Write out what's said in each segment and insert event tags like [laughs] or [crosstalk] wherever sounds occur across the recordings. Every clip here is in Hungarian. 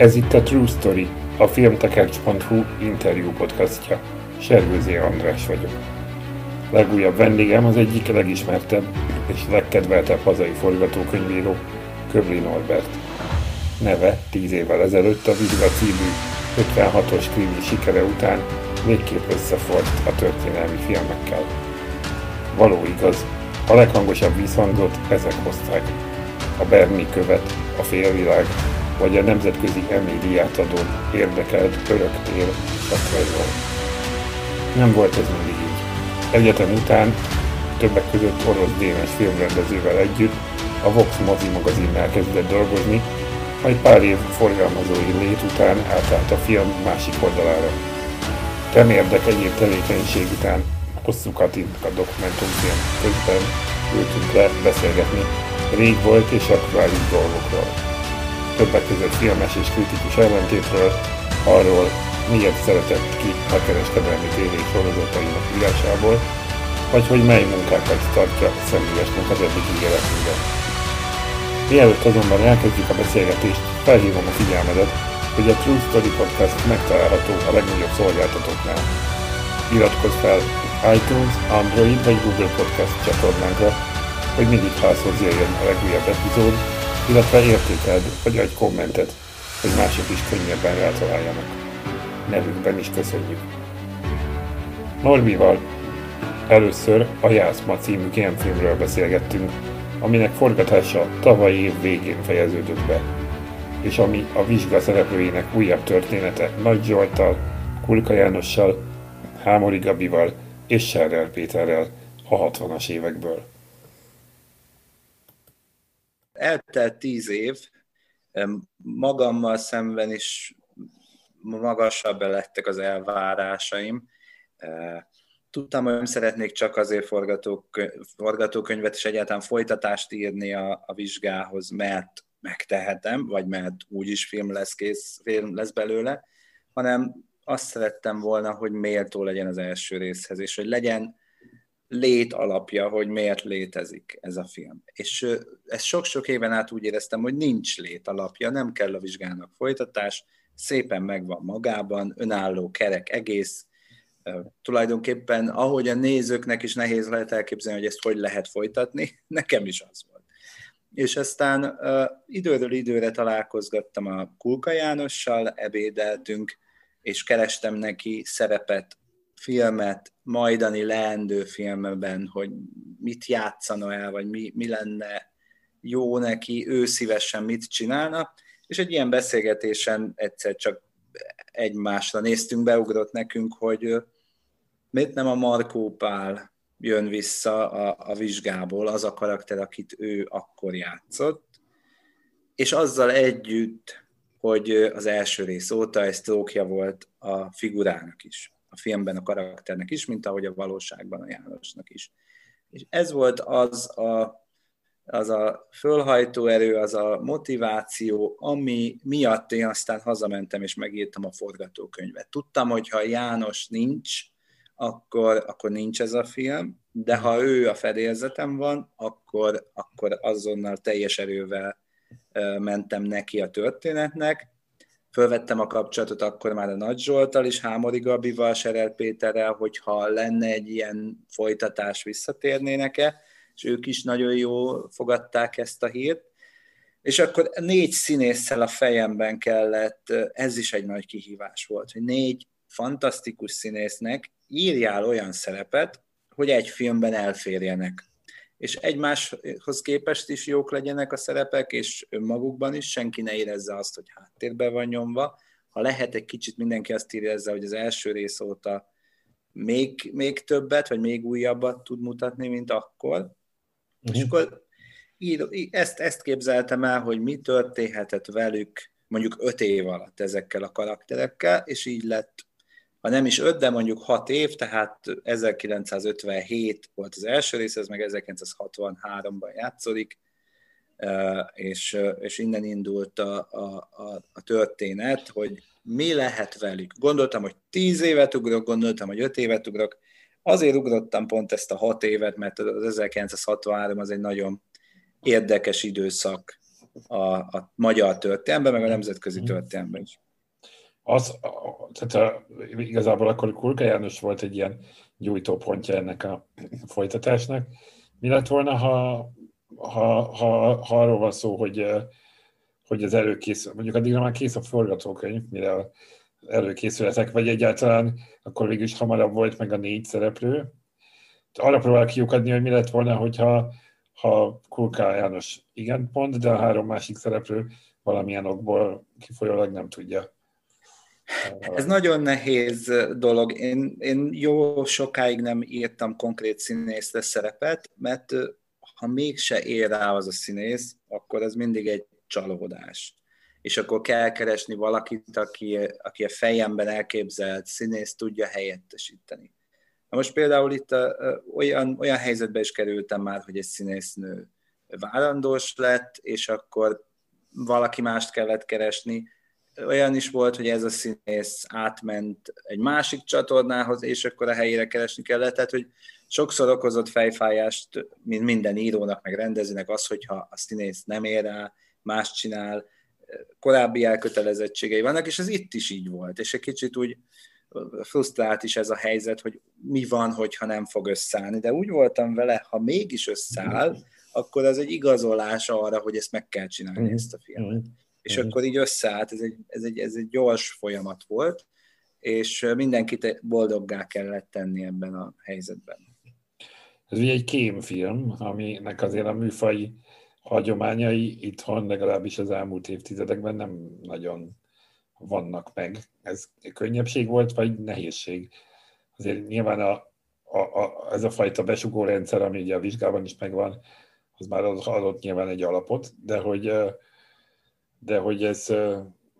Ez itt a True Story, a filmtekercs.hu interjú podcastja. Sergőzé András vagyok. Legújabb vendégem az egyik legismertebb és legkedveltebb hazai forgatókönyvíró, Köbli Norbert. Neve 10 évvel ezelőtt a Vizsga című 56-os krimi sikere után végképp összefort a történelmi filmekkel. Való igaz, a leghangosabb vízhangot ezek hozták. A Berni követ, a félvilág, vagy a nemzetközi díját adó érdekelt öröktér sakrajzol. Nem volt ez mindig így. Egyetem után, többek között orosz dénes filmrendezővel együtt, a Vox mozi magazinnál kezdett dolgozni, majd pár év forgalmazói lét után átállt a film másik oldalára. Temérdek egyéb tevékenység után hosszú Katinka dokumentumfilm közben ültünk le beszélgetni rég volt és aktuális dolgokról többek között filmes és kritikus ellentétről, arról, miért szeretett ki a kereskedelmi tévé sorozatainak írásából, vagy hogy mely munkákat tartja személyesnek az eddigi életében. Mielőtt azonban elkezdjük a beszélgetést, felhívom a figyelmedet, hogy a True Story Podcast megtalálható a legnagyobb szolgáltatóknál. Iratkozz fel iTunes, Android vagy Google Podcast csatornánkra, hogy mindig házhoz jöjjön a legújabb epizód, illetve értékeld, vagy adj kommentet, hogy mások is könnyebben rátaláljanak. Nevükben is köszönjük. Norbival először a Jászma című filmről beszélgettünk, aminek forgatása tavaly év végén fejeződött be, és ami a vizsga szereplőinek újabb története Nagy Zsoltal, Kulka Jánossal, Hámori Gabival és Serrel Péterrel a 60-as évekből eltelt tíz év, magammal szemben is magasabb lettek az elvárásaim. E, tudtam, hogy nem szeretnék csak azért forgatókönyvet és egyáltalán folytatást írni a, a vizsgához, mert megtehetem, vagy mert úgyis film lesz kész, film lesz belőle, hanem azt szerettem volna, hogy méltó legyen az első részhez, és hogy legyen lét alapja, hogy miért létezik ez a film. És ezt sok-sok éven át úgy éreztem, hogy nincs lét alapja, nem kell a vizsgának folytatás, szépen megvan magában, önálló kerek egész, tulajdonképpen ahogy a nézőknek is nehéz lehet elképzelni, hogy ezt hogy lehet folytatni, [laughs] nekem is az volt. És aztán uh, időről időre találkozgattam a Kulka Jánossal, ebédeltünk, és kerestem neki szerepet filmet, majdani leendő filmben, hogy mit játszana el, vagy mi, mi lenne jó neki, ő szívesen mit csinálna, és egy ilyen beszélgetésen egyszer csak egymásra néztünk, beugrott nekünk, hogy miért nem a Markó Pál jön vissza a, a vizsgából, az a karakter, akit ő akkor játszott, és azzal együtt, hogy az első rész óta egy sztrókja volt a figurának is a filmben a karakternek is, mint ahogy a valóságban a Jánosnak is. És ez volt az a, az a fölhajtó erő, az a motiváció, ami miatt én aztán hazamentem és megírtam a forgatókönyvet. Tudtam, hogy ha János nincs, akkor, akkor nincs ez a film, de ha ő a fedélzetem van, akkor, akkor azonnal teljes erővel mentem neki a történetnek, Fölvettem a kapcsolatot akkor már a Nagy Zsoltal is, Hámori Gabival, Serel Péterrel, hogyha lenne egy ilyen folytatás, visszatérnének-e, és ők is nagyon jól fogadták ezt a hírt. És akkor négy színésszel a fejemben kellett, ez is egy nagy kihívás volt, hogy négy fantasztikus színésznek írjál olyan szerepet, hogy egy filmben elférjenek és egymáshoz képest is jók legyenek a szerepek, és önmagukban is, senki ne érezze azt, hogy háttérbe van nyomva. Ha lehet, egy kicsit mindenki azt érezze, hogy az első rész óta még, még többet, vagy még újabbat tud mutatni, mint akkor. Uh-huh. És akkor így, ezt, ezt képzeltem el, hogy mi történhetett velük mondjuk öt év alatt ezekkel a karakterekkel, és így lett ha nem is öt, de mondjuk hat év, tehát 1957 volt az első rész, ez meg 1963-ban játszódik, és, és innen indult a, a, a, a történet, hogy mi lehet velük. Gondoltam, hogy tíz évet ugrok, gondoltam, hogy öt évet ugrok, azért ugrottam pont ezt a hat évet, mert az 1963 az egy nagyon érdekes időszak a, a magyar történelemben, meg a nemzetközi mhm. történelemben is. Az, tehát a, igazából akkor Kulka János volt egy ilyen gyújtópontja ennek a folytatásnak. Mi lett volna, ha, ha, ha, ha arról van szó, hogy, hogy az előkészül, mondjuk addigra már kész a forgatókönyv, mire előkészületek, vagy egyáltalán akkor végül is hamarabb volt meg a négy szereplő. Arra próbál kiukadni, hogy mi lett volna, hogyha ha Kulká János igen pont, de a három másik szereplő valamilyen okból kifolyólag nem tudja. Ez nagyon nehéz dolog. Én, én jó sokáig nem írtam konkrét színészre szerepet, mert ha mégse ér rá az a színész, akkor ez mindig egy csalódás. És akkor kell keresni valakit, aki, aki a fejemben elképzelt színész tudja helyettesíteni. Na most például itt a, a, olyan, olyan helyzetbe is kerültem már, hogy egy színésznő várandós lett, és akkor valaki mást kellett keresni. Olyan is volt, hogy ez a színész átment egy másik csatornához, és akkor a helyére keresni kellett. Tehát, hogy sokszor okozott fejfájást, mint minden írónak, meg rendezőnek az, hogyha a színész nem ér rá, más csinál, korábbi elkötelezettségei vannak, és ez itt is így volt. És egy kicsit úgy frusztrált is ez a helyzet, hogy mi van, hogyha nem fog összeállni. De úgy voltam vele, ha mégis összeáll, akkor az egy igazolás arra, hogy ezt meg kell csinálni, mm. ezt a filmet. Mm. És mm. akkor így összeállt, ez egy, ez, egy, ez egy gyors folyamat volt, és mindenkit boldoggá kellett tenni ebben a helyzetben. Ez ugye egy kémfilm, aminek azért a műfai hagyományai itthon legalábbis az elmúlt évtizedekben nem nagyon vannak meg. Ez könnyebbség volt, vagy nehézség? Azért nyilván a, a, a, ez a fajta besugó rendszer, ami ugye a vizsgában is megvan, az már adott nyilván egy alapot, de hogy, de hogy ez,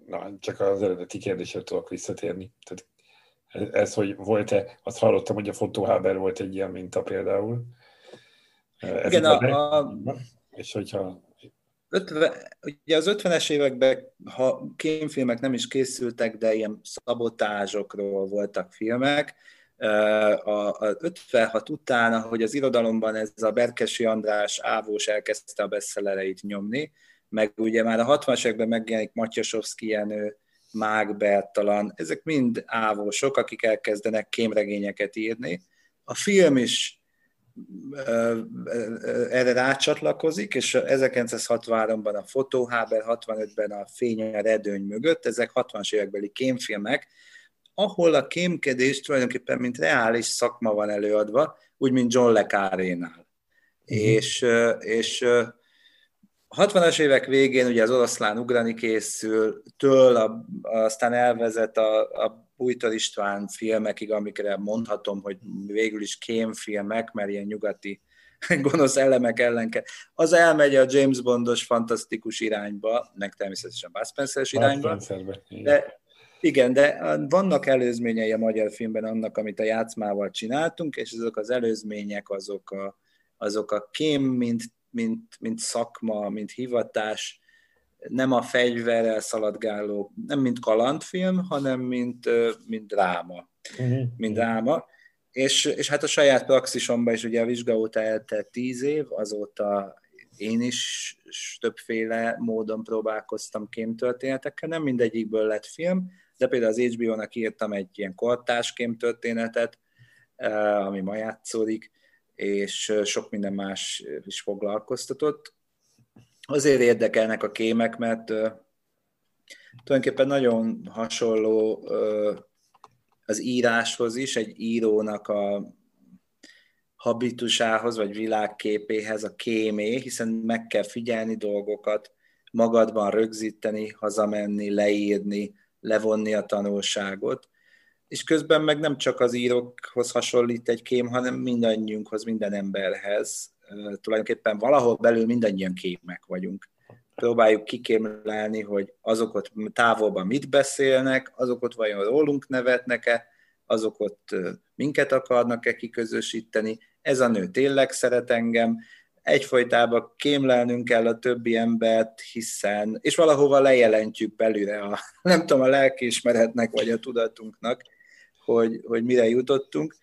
na, csak az eredeti kérdésre tudok visszatérni. Tehát ez, hogy volt-e, azt hallottam, hogy a fotóháber volt egy ilyen minta például. Ez Igen, a, a, és hogyha 50, ugye az 50-es években, ha kémfilmek nem is készültek, de ilyen szabotázsokról voltak filmek, a, a 56 után, ahogy az irodalomban ez a Berkesi András Ávós elkezdte a bestsellereit nyomni, meg ugye már a 60-as években megjelenik Matyasovszki Jenő, Mág Bertalan, ezek mind ávósok, akik elkezdenek kémregényeket írni. A film is erre rácsatlakozik, és 1963-ban a Fotóháber, 65-ben a Fény a redőny mögött, ezek 60-as évekbeli kémfilmek, ahol a kémkedés tulajdonképpen mint reális szakma van előadva, úgy, mint John le Carré-nál. Uh-huh. És, és 60-as évek végén ugye az oroszlán ugrani készül, től a, aztán elvezet a, a Bújtor István filmekig, amikre mondhatom, hogy végül is kémfilmek, mert ilyen nyugati [laughs] gonosz elemek ellen kell. Az elmegy a James Bondos fantasztikus irányba, meg természetesen Bud spencer irányba. De, igen, de vannak előzményei a magyar filmben annak, amit a játszmával csináltunk, és azok az előzmények, azok a, azok a kém, mint, mint, mint szakma, mint hivatás, nem a fegyverrel szaladgáló, nem mint kalandfilm, hanem mint, mint dráma. Uh-huh. Mint dráma. És, és hát a saját praxisomban is ugye a vizsga óta eltelt tíz év, azóta én is többféle módon próbálkoztam kémtörténetekkel, nem mindegyikből lett film, de például az HBO-nak írtam egy ilyen kortás kémtörténetet, ami ma játszódik, és sok minden más is foglalkoztatott. Azért érdekelnek a kémek, mert tulajdonképpen nagyon hasonló az íráshoz is, egy írónak a habitusához, vagy világképéhez a kémé, hiszen meg kell figyelni dolgokat, magadban rögzíteni, hazamenni, leírni, levonni a tanulságot, és közben meg nem csak az írókhoz hasonlít egy kém, hanem mindannyiunkhoz, minden emberhez, tulajdonképpen valahol belül mindannyian kémek vagyunk. Próbáljuk kikémlelni, hogy azok ott távolban mit beszélnek, azok ott vajon rólunk nevetnek-e, azok ott minket akarnak-e kiközösíteni, ez a nő tényleg szeret engem, egyfolytában kémlelnünk kell a többi embert, hiszen, és valahova lejelentjük belőle a, [laughs] nem tudom, a lelkiismeretnek vagy a tudatunknak, hogy, hogy mire jutottunk,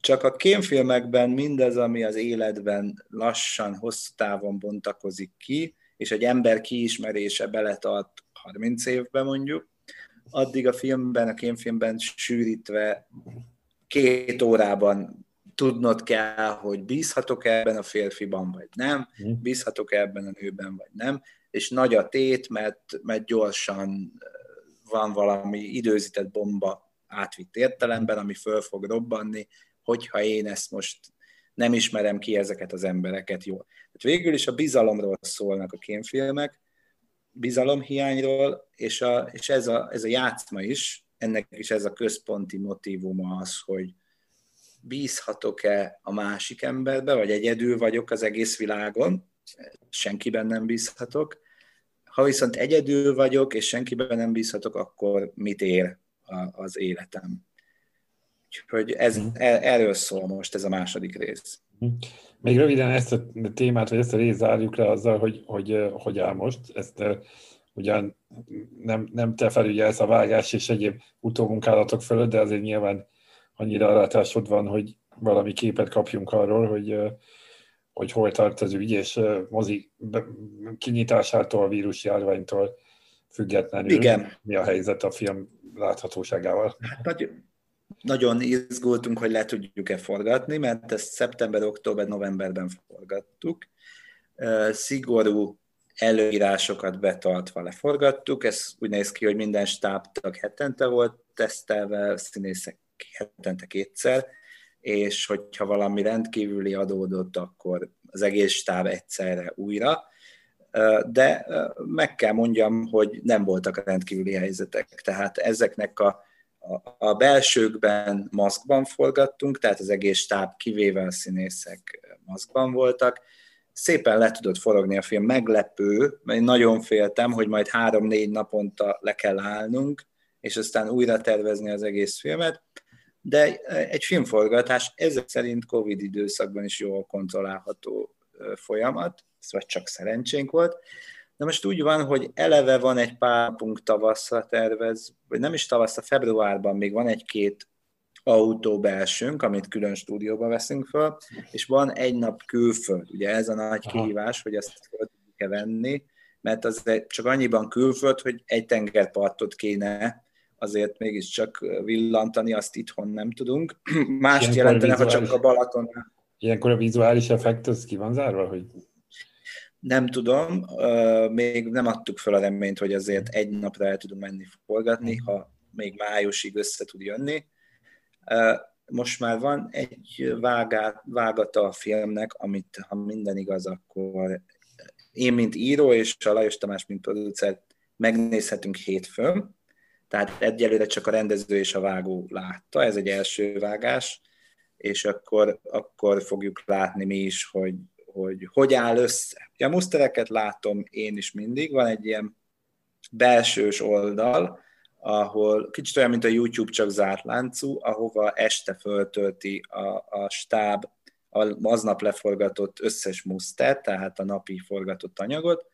csak a kémfilmekben mindez, ami az életben lassan, hosszú távon bontakozik ki, és egy ember kiismerése beletart 30 évbe mondjuk, addig a filmben, a kémfilmben sűrítve két órában tudnod kell, hogy bízhatok ebben a férfiban, vagy nem, mhm. bízhatok ebben a nőben, vagy nem, és nagy a tét, mert, mert gyorsan van valami időzített bomba átvitt értelemben, ami föl fog robbanni, hogyha én ezt most nem ismerem ki ezeket az embereket jól. Tehát végül is a bizalomról szólnak a kémfilmek, bizalomhiányról, és, a, és ez, a, ez a játszma is, ennek is ez a központi motivuma az, hogy bízhatok-e a másik emberbe, vagy egyedül vagyok az egész világon, senkiben nem bízhatok. Ha viszont egyedül vagyok, és senkiben nem bízhatok, akkor mit ér az életem? Úgyhogy ez, mhm. e, erről szól most ez a második rész. Mhm. Még röviden ezt a témát, vagy ezt a részt zárjuk le azzal, hogy hogy, hogy áll most. Ezt ugyan nem, nem te felügyelsz a vágás és egyéb utómunkálatok fölött, de azért nyilván annyira rátásod van, hogy valami képet kapjunk arról, hogy, hogy hol tart az ügy, és mozi kinyitásától, a vírusjárványtól függetlenül Igen. mi a helyzet a film láthatóságával. Hát, nagy, nagyon izgultunk, hogy le tudjuk-e forgatni, mert ezt szeptember, október, novemberben forgattuk. Szigorú előírásokat betartva leforgattuk. Ez úgy néz ki, hogy minden stábtag hetente volt tesztelve, színészek hetente kétszer, és hogyha valami rendkívüli adódott, akkor az egész stáb egyszerre újra. De meg kell mondjam, hogy nem voltak rendkívüli helyzetek. Tehát ezeknek a, a, a belsőkben maszkban forgattunk, tehát az egész stáb kivéve a színészek maszkban voltak, szépen le tudott forogni a film, meglepő, mert én nagyon féltem, hogy majd három-négy naponta le kell állnunk, és aztán újra tervezni az egész filmet, de egy filmforgatás ezek szerint Covid időszakban is jól kontrollálható folyamat, ez vagy csak szerencsénk volt. De most úgy van, hogy eleve van egy pár punkt tavaszra tervez, vagy nem is tavaszra, februárban még van egy-két autó belsőnk, amit külön stúdióba veszünk föl, és van egy nap külföld. Ugye ez a nagy Aha. kihívás, hogy ezt fel tudjuk-e venni, mert az csak annyiban külföld, hogy egy tengerpartot kéne azért mégiscsak villantani, azt itthon nem tudunk. [clears throat] Mást Ilyenkor jelentene, ha csak a Balaton. Ilyenkor a vizuális effekt az ki van zárva, hogy nem tudom, még nem adtuk fel a reményt, hogy azért egy napra el tudunk menni forgatni, ha még májusig össze tud jönni. Most már van egy vágát, vágata a filmnek, amit ha minden igaz, akkor én, mint író, és a Lajos Tamás, mint producer, megnézhetünk hétfőn, tehát egyelőre csak a rendező és a vágó látta, ez egy első vágás, és akkor, akkor fogjuk látni mi is, hogy hogy, hogy áll össze. A musztereket látom én is mindig, van egy ilyen belsős oldal, ahol kicsit olyan, mint a YouTube, csak zárt láncú, ahova este föltölti a, a stáb aznap leforgatott összes musztert, tehát a napi forgatott anyagot,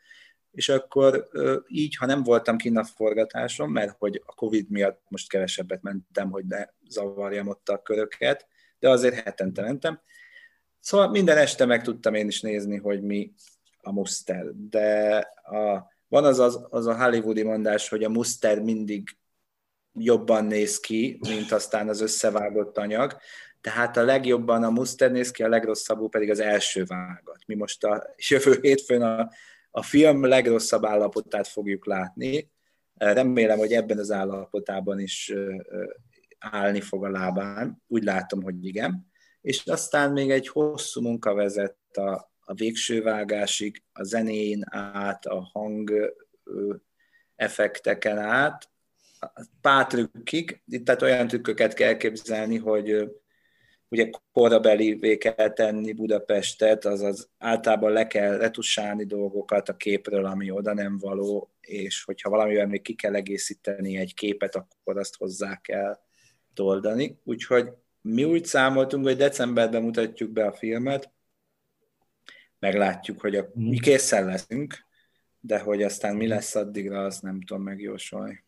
és akkor így, ha nem voltam kint a forgatáson, mert hogy a Covid miatt most kevesebbet mentem, hogy ne zavarjam ott a köröket, de azért hetente mentem. Szóval minden este meg tudtam én is nézni, hogy mi a muszter, de a, van az, az, az a hollywoodi mondás, hogy a muszter mindig jobban néz ki, mint aztán az összevágott anyag. Tehát a legjobban a muszter néz ki, a legrosszabbul pedig az első vágat. Mi most a jövő hétfőn a, a film legrosszabb állapotát fogjuk látni. Remélem, hogy ebben az állapotában is állni fog a lábán. Úgy látom, hogy igen. És aztán még egy hosszú munka vezet a, a végső vágásig, a zenén át, a hang effekteken át, pár trükkig, tehát olyan trükköket kell képzelni, hogy ugye korabeli kell tenni Budapestet, azaz általában le kell retusálni dolgokat a képről, ami oda nem való, és hogyha valamivel még ki kell egészíteni egy képet, akkor azt hozzá kell toldani. Úgyhogy mi úgy számoltunk, hogy decemberben mutatjuk be a filmet, meglátjuk, hogy a, mi készen leszünk, de hogy aztán mi lesz addigra, azt nem tudom megjósolni.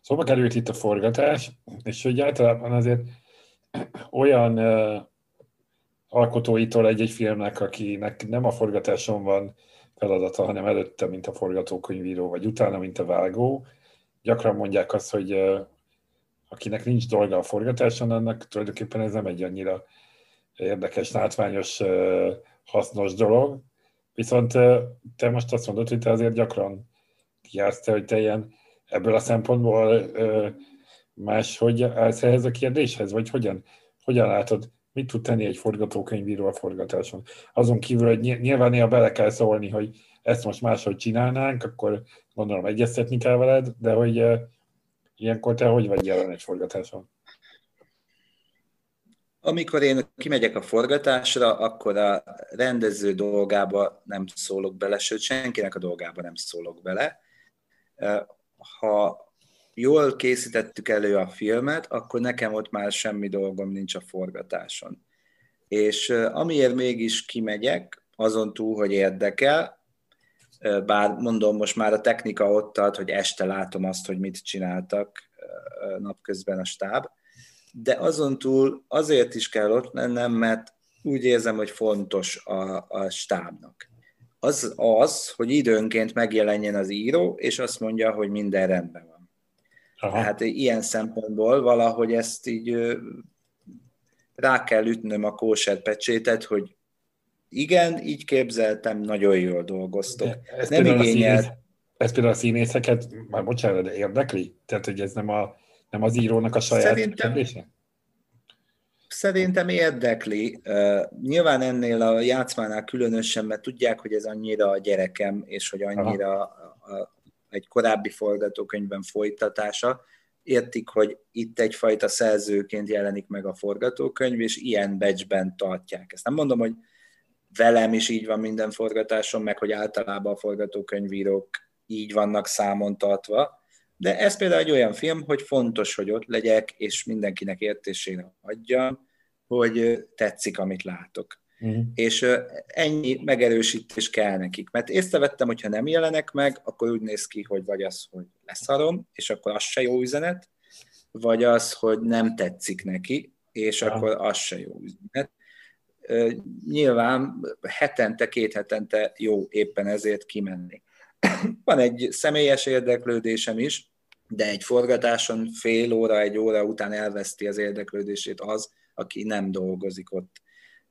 Szóval került itt a forgatás, és hogy általában azért olyan uh, alkotóitól egy-egy filmnek, akinek nem a forgatáson van feladata, hanem előtte, mint a forgatókönyvíró, vagy utána, mint a vágó. Gyakran mondják azt, hogy akinek nincs dolga a forgatáson, annak tulajdonképpen ez nem egy annyira érdekes, látványos, hasznos dolog. Viszont te most azt mondod, hogy te azért gyakran jársz te, hogy te ilyen ebből a szempontból máshogy állsz ehhez a kérdéshez, vagy hogyan, hogyan látod, mit tud tenni egy forgatókönyvíró a forgatáson? Azon kívül, hogy nyilván néha bele kell szólni, hogy ezt most máshogy csinálnánk, akkor gondolom egyeztetni kell veled, de hogy ilyenkor te hogy vagy jelen egy forgatáson? Amikor én kimegyek a forgatásra, akkor a rendező dolgába nem szólok bele, sőt, senkinek a dolgába nem szólok bele. Ha jól készítettük elő a filmet, akkor nekem ott már semmi dolgom nincs a forgatáson. És amiért mégis kimegyek, azon túl, hogy érdekel, bár mondom, most már a technika ott tart, hogy este látom azt, hogy mit csináltak napközben a stáb, de azon túl azért is kell ott lennem, mert úgy érzem, hogy fontos a, a stábnak. Az az, hogy időnként megjelenjen az író, és azt mondja, hogy minden rendben van Aha. Tehát ilyen szempontból valahogy ezt így rá kell ütnöm a kóser pecsétet, hogy igen, így képzeltem, nagyon jól dolgoztok. Ez nem igényel... Színész, ez például a színészeket, már bocsánat, de érdekli? Tehát, hogy ez nem, a, nem az írónak a saját Szerintem, kérdése? Szerintem érdekli. Uh, nyilván ennél a játszmánál különösen, mert tudják, hogy ez annyira a gyerekem, és hogy annyira a, egy korábbi forgatókönyvben folytatása, értik, hogy itt egyfajta szerzőként jelenik meg a forgatókönyv, és ilyen becsben tartják. Ezt nem mondom, hogy velem is így van minden forgatásom, meg hogy általában a forgatókönyvírók így vannak számon tartva, de ez például egy olyan film, hogy fontos, hogy ott legyek, és mindenkinek értésére adjam, hogy tetszik, amit látok. Uh-huh. És ennyi megerősítés kell nekik. Mert észrevettem, hogyha nem jelenek meg, akkor úgy néz ki, hogy vagy az, hogy leszarom, és akkor az se jó üzenet, vagy az, hogy nem tetszik neki, és uh-huh. akkor az se jó üzenet. Nyilván hetente, két hetente jó éppen ezért kimenni. [clears throat] Van egy személyes érdeklődésem is, de egy forgatáson fél óra, egy óra után elveszti az érdeklődését az, aki nem dolgozik ott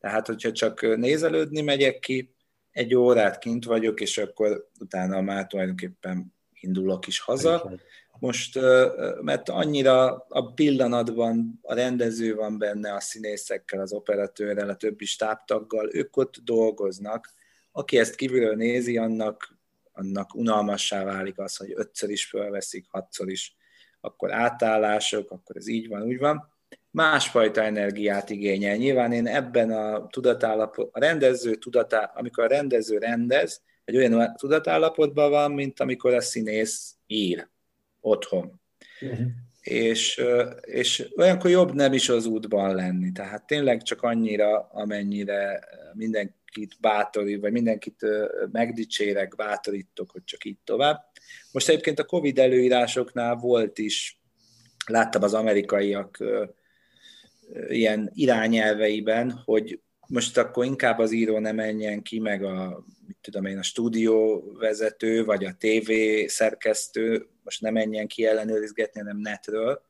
tehát, hogyha csak nézelődni megyek ki, egy órát kint vagyok, és akkor utána már tulajdonképpen indulok is haza. Most, mert annyira a pillanatban a rendező van benne, a színészekkel, az operatőrrel, a többi stábtaggal, ők ott dolgoznak. Aki ezt kívülről nézi, annak, annak unalmassá válik az, hogy ötször is fölveszik, hatszor is, akkor átállások, akkor ez így van, úgy van másfajta energiát igényel. Nyilván én ebben a tudatállapot, a rendező tudatá, amikor a rendező rendez, egy olyan tudatállapotban van, mint amikor a színész ír otthon. Uh-huh. És, és olyankor jobb nem is az útban lenni. Tehát tényleg csak annyira, amennyire mindenkit bátorít, vagy mindenkit megdicsérek, bátorítok, hogy csak így tovább. Most egyébként a Covid előírásoknál volt is, láttam az amerikaiak ilyen irányelveiben, hogy most akkor inkább az író ne menjen ki, meg a, mit tudom én, a stúdióvezető, vagy a TV szerkesztő most ne menjen ki ellenőrizgetni, hanem netről.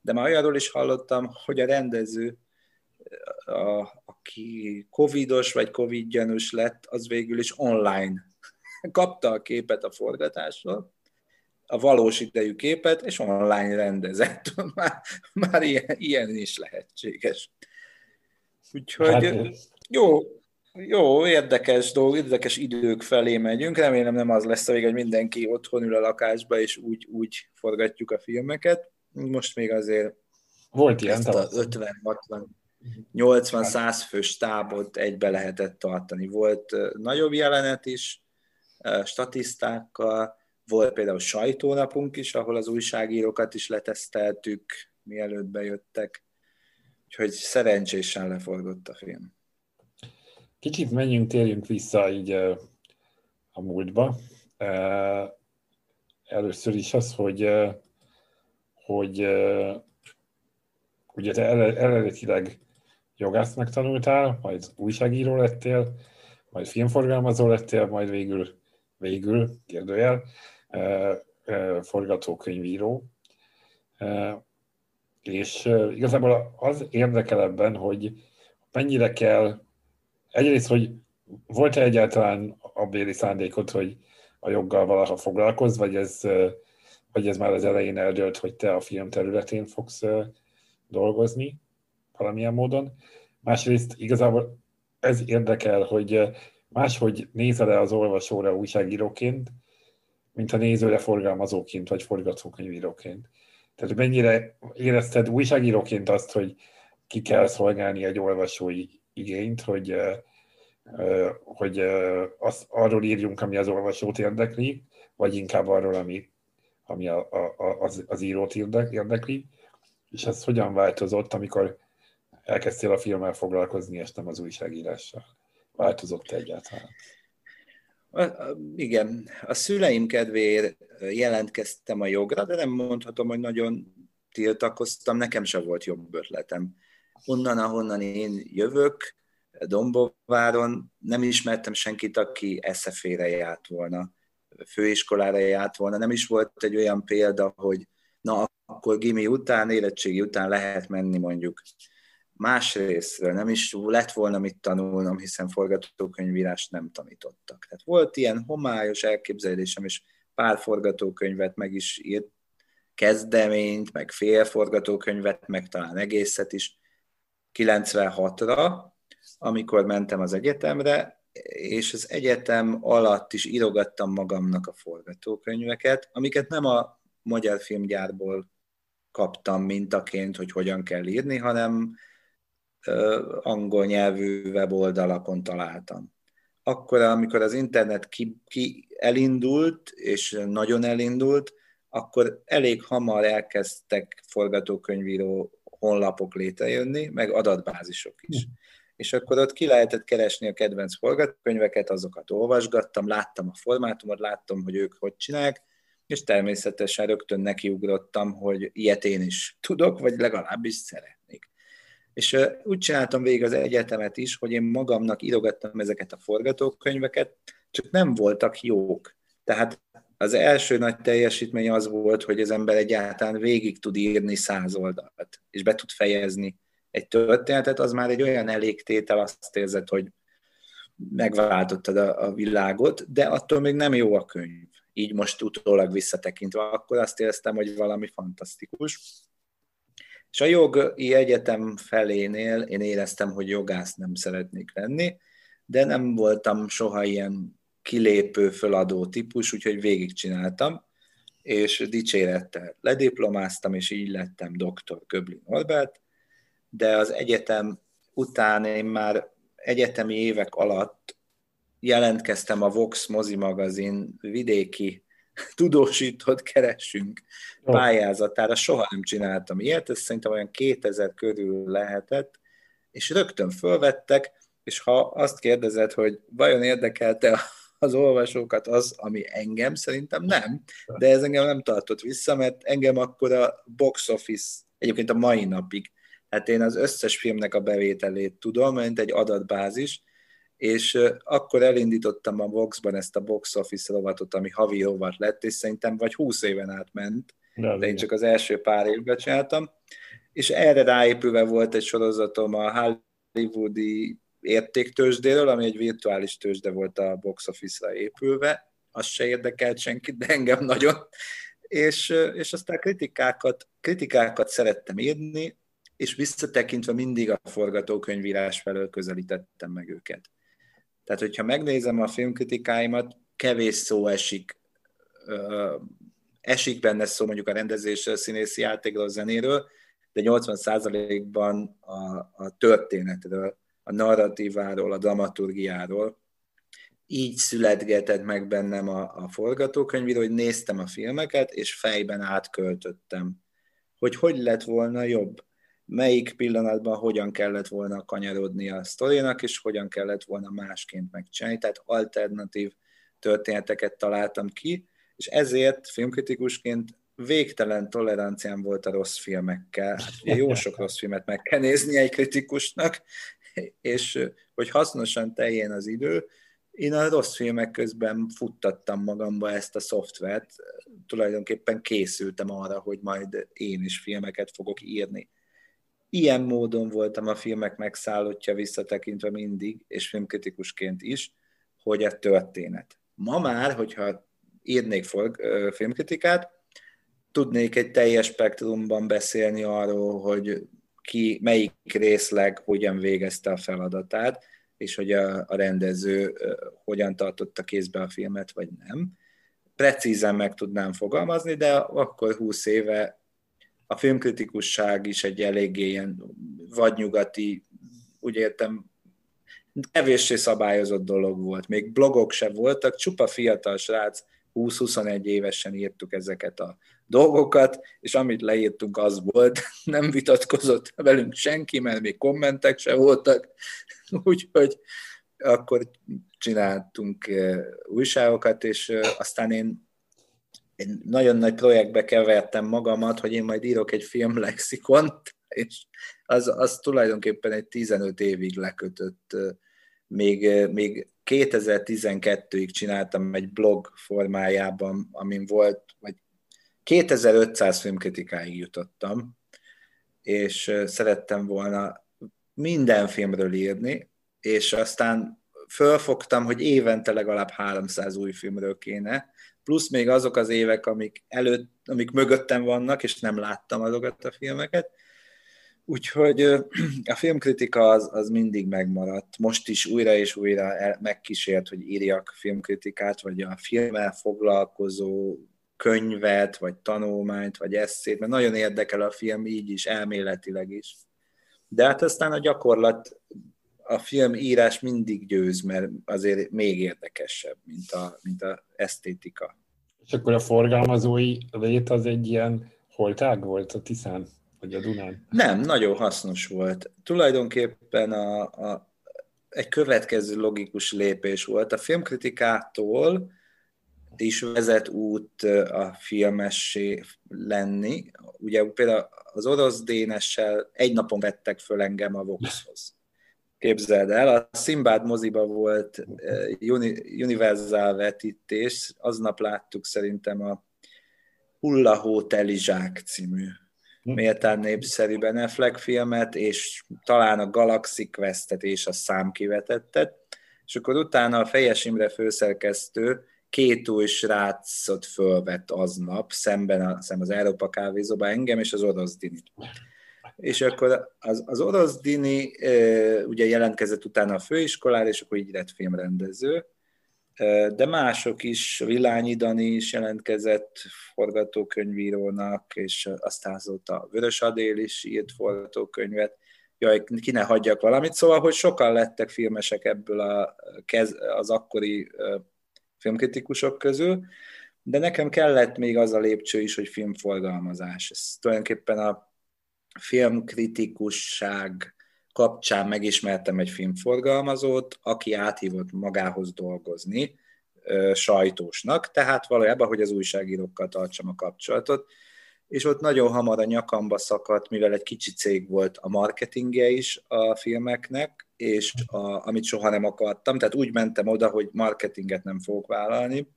De már olyanról is hallottam, hogy a rendező, a, aki covidos vagy covid lett, az végül is online [laughs] kapta a képet a forgatásról, a valós idejű képet, és online rendezett. [laughs] Már, már ilyen, ilyen is lehetséges. Úgyhogy hát, jó, jó, érdekes dolog, érdekes idők felé megyünk. Remélem nem az lesz a vég, hogy mindenki otthon ül a lakásba, és úgy, úgy forgatjuk a filmeket. Most még azért volt ilyen ezt a 50, 60, 80, 100 fős tábot egybe lehetett tartani. Volt nagyobb jelenet is, statisztákkal, volt például sajtónapunk is, ahol az újságírókat is leteszteltük, mielőtt bejöttek. Úgyhogy szerencsésen leforgott a film. Kicsit menjünk, térjünk vissza így a múltba. Először is az, hogy, hogy ugye te eredetileg jogásznak tanultál, majd újságíró lettél, majd filmforgalmazó lettél, majd végül végül, kérdőjel, forgatókönyvíró. És igazából az érdekel ebben, hogy mennyire kell, egyrészt, hogy volt-e egyáltalán a béli szándékot, hogy a joggal valaha foglalkozz, vagy ez, vagy ez már az elején eldőlt, hogy te a film területén fogsz dolgozni valamilyen módon. Másrészt igazából ez érdekel, hogy máshogy nézel-e az olvasóra újságíróként, mint a nézőre forgalmazóként, vagy forgatókönyvíróként. Tehát mennyire érezted újságíróként azt, hogy ki kell szolgálni egy olvasói igényt, hogy, hogy azt, arról írjunk, ami az olvasót érdekli, vagy inkább arról, ami, ami a, a, az, az írót érdekli, és ez hogyan változott, amikor elkezdtél a filmmel foglalkozni, és nem az újságírással? Változott egyáltalán? Igen, a szüleim kedvéért jelentkeztem a jogra, de nem mondhatom, hogy nagyon tiltakoztam, nekem se volt jobb ötletem. Onnan, ahonnan én jövök, Dombováron nem ismertem senkit, aki eszefére járt volna, főiskolára járt volna. Nem is volt egy olyan példa, hogy na, akkor gimi után, érettségi után lehet menni mondjuk másrésztről nem is lett volna mit tanulnom, hiszen forgatókönyvírást nem tanítottak. Tehát volt ilyen homályos elképzelésem, és pár forgatókönyvet meg is írt, kezdeményt, meg fél forgatókönyvet, meg talán egészet is 96-ra, amikor mentem az egyetemre, és az egyetem alatt is írogattam magamnak a forgatókönyveket, amiket nem a magyar filmgyárból kaptam mintaként, hogy hogyan kell írni, hanem angol nyelvű weboldalakon találtam. Akkor, amikor az internet ki, ki elindult, és nagyon elindult, akkor elég hamar elkezdtek forgatókönyvíró honlapok létrejönni, meg adatbázisok is. És akkor ott ki lehetett keresni a kedvenc forgatókönyveket, azokat olvasgattam, láttam a formátumot, láttam, hogy ők hogy csinálják, és természetesen rögtön nekiugrottam, hogy ilyet én is tudok, vagy legalábbis szeretnék. És úgy csináltam végig az egyetemet is, hogy én magamnak írogattam ezeket a forgatókönyveket, csak nem voltak jók. Tehát az első nagy teljesítmény az volt, hogy az ember egyáltalán végig tud írni száz oldalt, és be tud fejezni egy történetet, az már egy olyan elégtétel, azt érzed, hogy megváltottad a, a világot, de attól még nem jó a könyv. Így most utólag visszatekintve, akkor azt éreztem, hogy valami fantasztikus. És a jogi egyetem felénél én éreztem, hogy jogász nem szeretnék lenni, de nem voltam soha ilyen kilépő, föladó típus, úgyhogy végigcsináltam, és dicsérettel lediplomáztam, és így lettem doktor Köblin Norbert, de az egyetem után én már egyetemi évek alatt jelentkeztem a Vox mozi magazin vidéki [laughs] tudósított keresünk pályázatára, soha nem csináltam ilyet, ez szerintem olyan 2000 körül lehetett, és rögtön fölvettek, és ha azt kérdezed, hogy vajon érdekelte az olvasókat az, ami engem, szerintem nem, de ez engem nem tartott vissza, mert engem akkor a box office, egyébként a mai napig, hát én az összes filmnek a bevételét tudom, mint egy adatbázis, és akkor elindítottam a Voxban ezt a box office rovatot, ami havi rovat lett, és szerintem vagy 20 éven át ment, de, de én csak az első pár évben csináltam, és erre ráépülve volt egy sorozatom a hollywoodi értéktősdéről, ami egy virtuális tőzsde volt a box office-ra épülve, az se érdekelt senkit, de engem nagyon, és, és aztán kritikákat, kritikákat szerettem írni, és visszatekintve mindig a forgatókönyvírás felől közelítettem meg őket. Tehát, hogyha megnézem a filmkritikáimat, kevés szó esik, esik benne szó mondjuk a rendezésről, színészi játékról, zenéről, de 80%-ban a, a történetről, a narratíváról, a dramaturgiáról. Így születgetett meg bennem a, a forgatókönyvíró, hogy néztem a filmeket, és fejben átköltöttem, hogy hogy lett volna jobb melyik pillanatban hogyan kellett volna kanyarodni a sztorinak, és hogyan kellett volna másként megcsinálni, tehát alternatív történeteket találtam ki, és ezért filmkritikusként végtelen toleranciám volt a rossz filmekkel. Hát jó sok rossz filmet meg kell nézni egy kritikusnak, és hogy hasznosan teljén az idő, én a rossz filmek közben futtattam magamba ezt a szoftvert, tulajdonképpen készültem arra, hogy majd én is filmeket fogok írni. Ilyen módon voltam a filmek megszállottja visszatekintve mindig, és filmkritikusként is, hogy a történet. Ma már, hogyha írnék filmkritikát, tudnék egy teljes spektrumban beszélni arról, hogy ki, melyik részleg hogyan végezte a feladatát, és hogy a, a rendező hogyan tartotta kézbe a filmet, vagy nem. Precízen meg tudnám fogalmazni, de akkor 20 éve a filmkritikusság is egy eléggé ilyen vadnyugati, úgy értem, kevéssé szabályozott dolog volt. Még blogok se voltak, csupa fiatal srác 20-21 évesen írtuk ezeket a dolgokat, és amit leírtunk az volt, [laughs] nem vitatkozott velünk senki, mert még kommentek se voltak, [laughs] úgyhogy akkor csináltunk eh, újságokat, és eh, aztán én én nagyon nagy projektbe kevertem magamat, hogy én majd írok egy filmlexikont, és az, az tulajdonképpen egy 15 évig lekötött. Még, még 2012-ig csináltam egy blog formájában, amin volt, vagy 2500 filmkritikáig jutottam, és szerettem volna minden filmről írni, és aztán fölfogtam, hogy évente legalább 300 új filmről kéne, plusz még azok az évek, amik, előtt, amik mögöttem vannak, és nem láttam azokat a filmeket, Úgyhogy [clears throat] a filmkritika az, az mindig megmaradt. Most is újra és újra el, megkísért, hogy írjak filmkritikát, vagy a filmmel foglalkozó könyvet, vagy tanulmányt, vagy eszét, mert nagyon érdekel a film így is, elméletileg is. De hát aztán a gyakorlat, a film írás mindig győz, mert azért még érdekesebb, mint a, mint a esztétika. És akkor a forgalmazói lét az egy ilyen holtág volt a Tiszán? Vagy a Dunán? Nem, nagyon hasznos volt. Tulajdonképpen a, a, egy következő logikus lépés volt. A filmkritikától is vezet út a filmessé lenni. Ugye például az orosz dénessel egy napon vettek föl engem a Voxhoz. Képzeld el, a Szimbád moziba volt Universal vetítés, aznap láttuk szerintem a Hullahó Telizsák című méltán népszerű Ben Affleck filmet, és talán a Galaxy Quest-et és a számkivetettet, és akkor utána a Fejes Imre főszerkesztő két új srácot fölvett aznap, szemben a, szemben az Európa kávézóban engem és az orosz Dinit. És akkor az, az orosz Dini ugye jelentkezett utána a főiskolára, és akkor így lett filmrendező, de mások is, Vilányi Dani is jelentkezett forgatókönyvírónak, és aztán azóta Vörös Adél is írt forgatókönyvet. Jaj, ki ne hagyjak valamit. Szóval, hogy sokan lettek filmesek ebből a, az akkori filmkritikusok közül, de nekem kellett még az a lépcső is, hogy filmforgalmazás. Ez tulajdonképpen a filmkritikusság kapcsán megismertem egy filmforgalmazót, aki áthívott magához dolgozni sajtósnak, tehát valójában, hogy az újságírókkal tartsam a kapcsolatot, és ott nagyon hamar a nyakamba szakadt, mivel egy kicsi cég volt a marketingje is a filmeknek, és a, amit soha nem akartam, tehát úgy mentem oda, hogy marketinget nem fogok vállalni,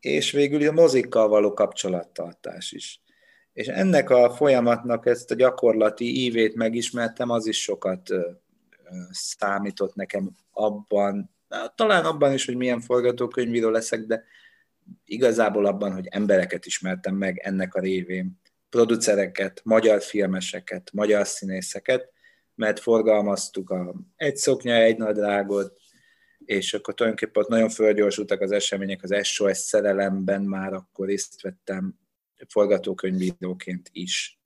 és végül a mozikkal való kapcsolattartás is. És ennek a folyamatnak ezt a gyakorlati ívét megismertem, az is sokat számított nekem abban, talán abban is, hogy milyen forgatókönyvíró leszek, de igazából abban, hogy embereket ismertem meg ennek a révén, producereket, magyar filmeseket, magyar színészeket, mert forgalmaztuk a Egy szoknya, egy nadrágot, és akkor tulajdonképpen ott nagyon fölgyorsultak az események, az SOS szerelemben már akkor részt vettem forgatókönyvíróként is.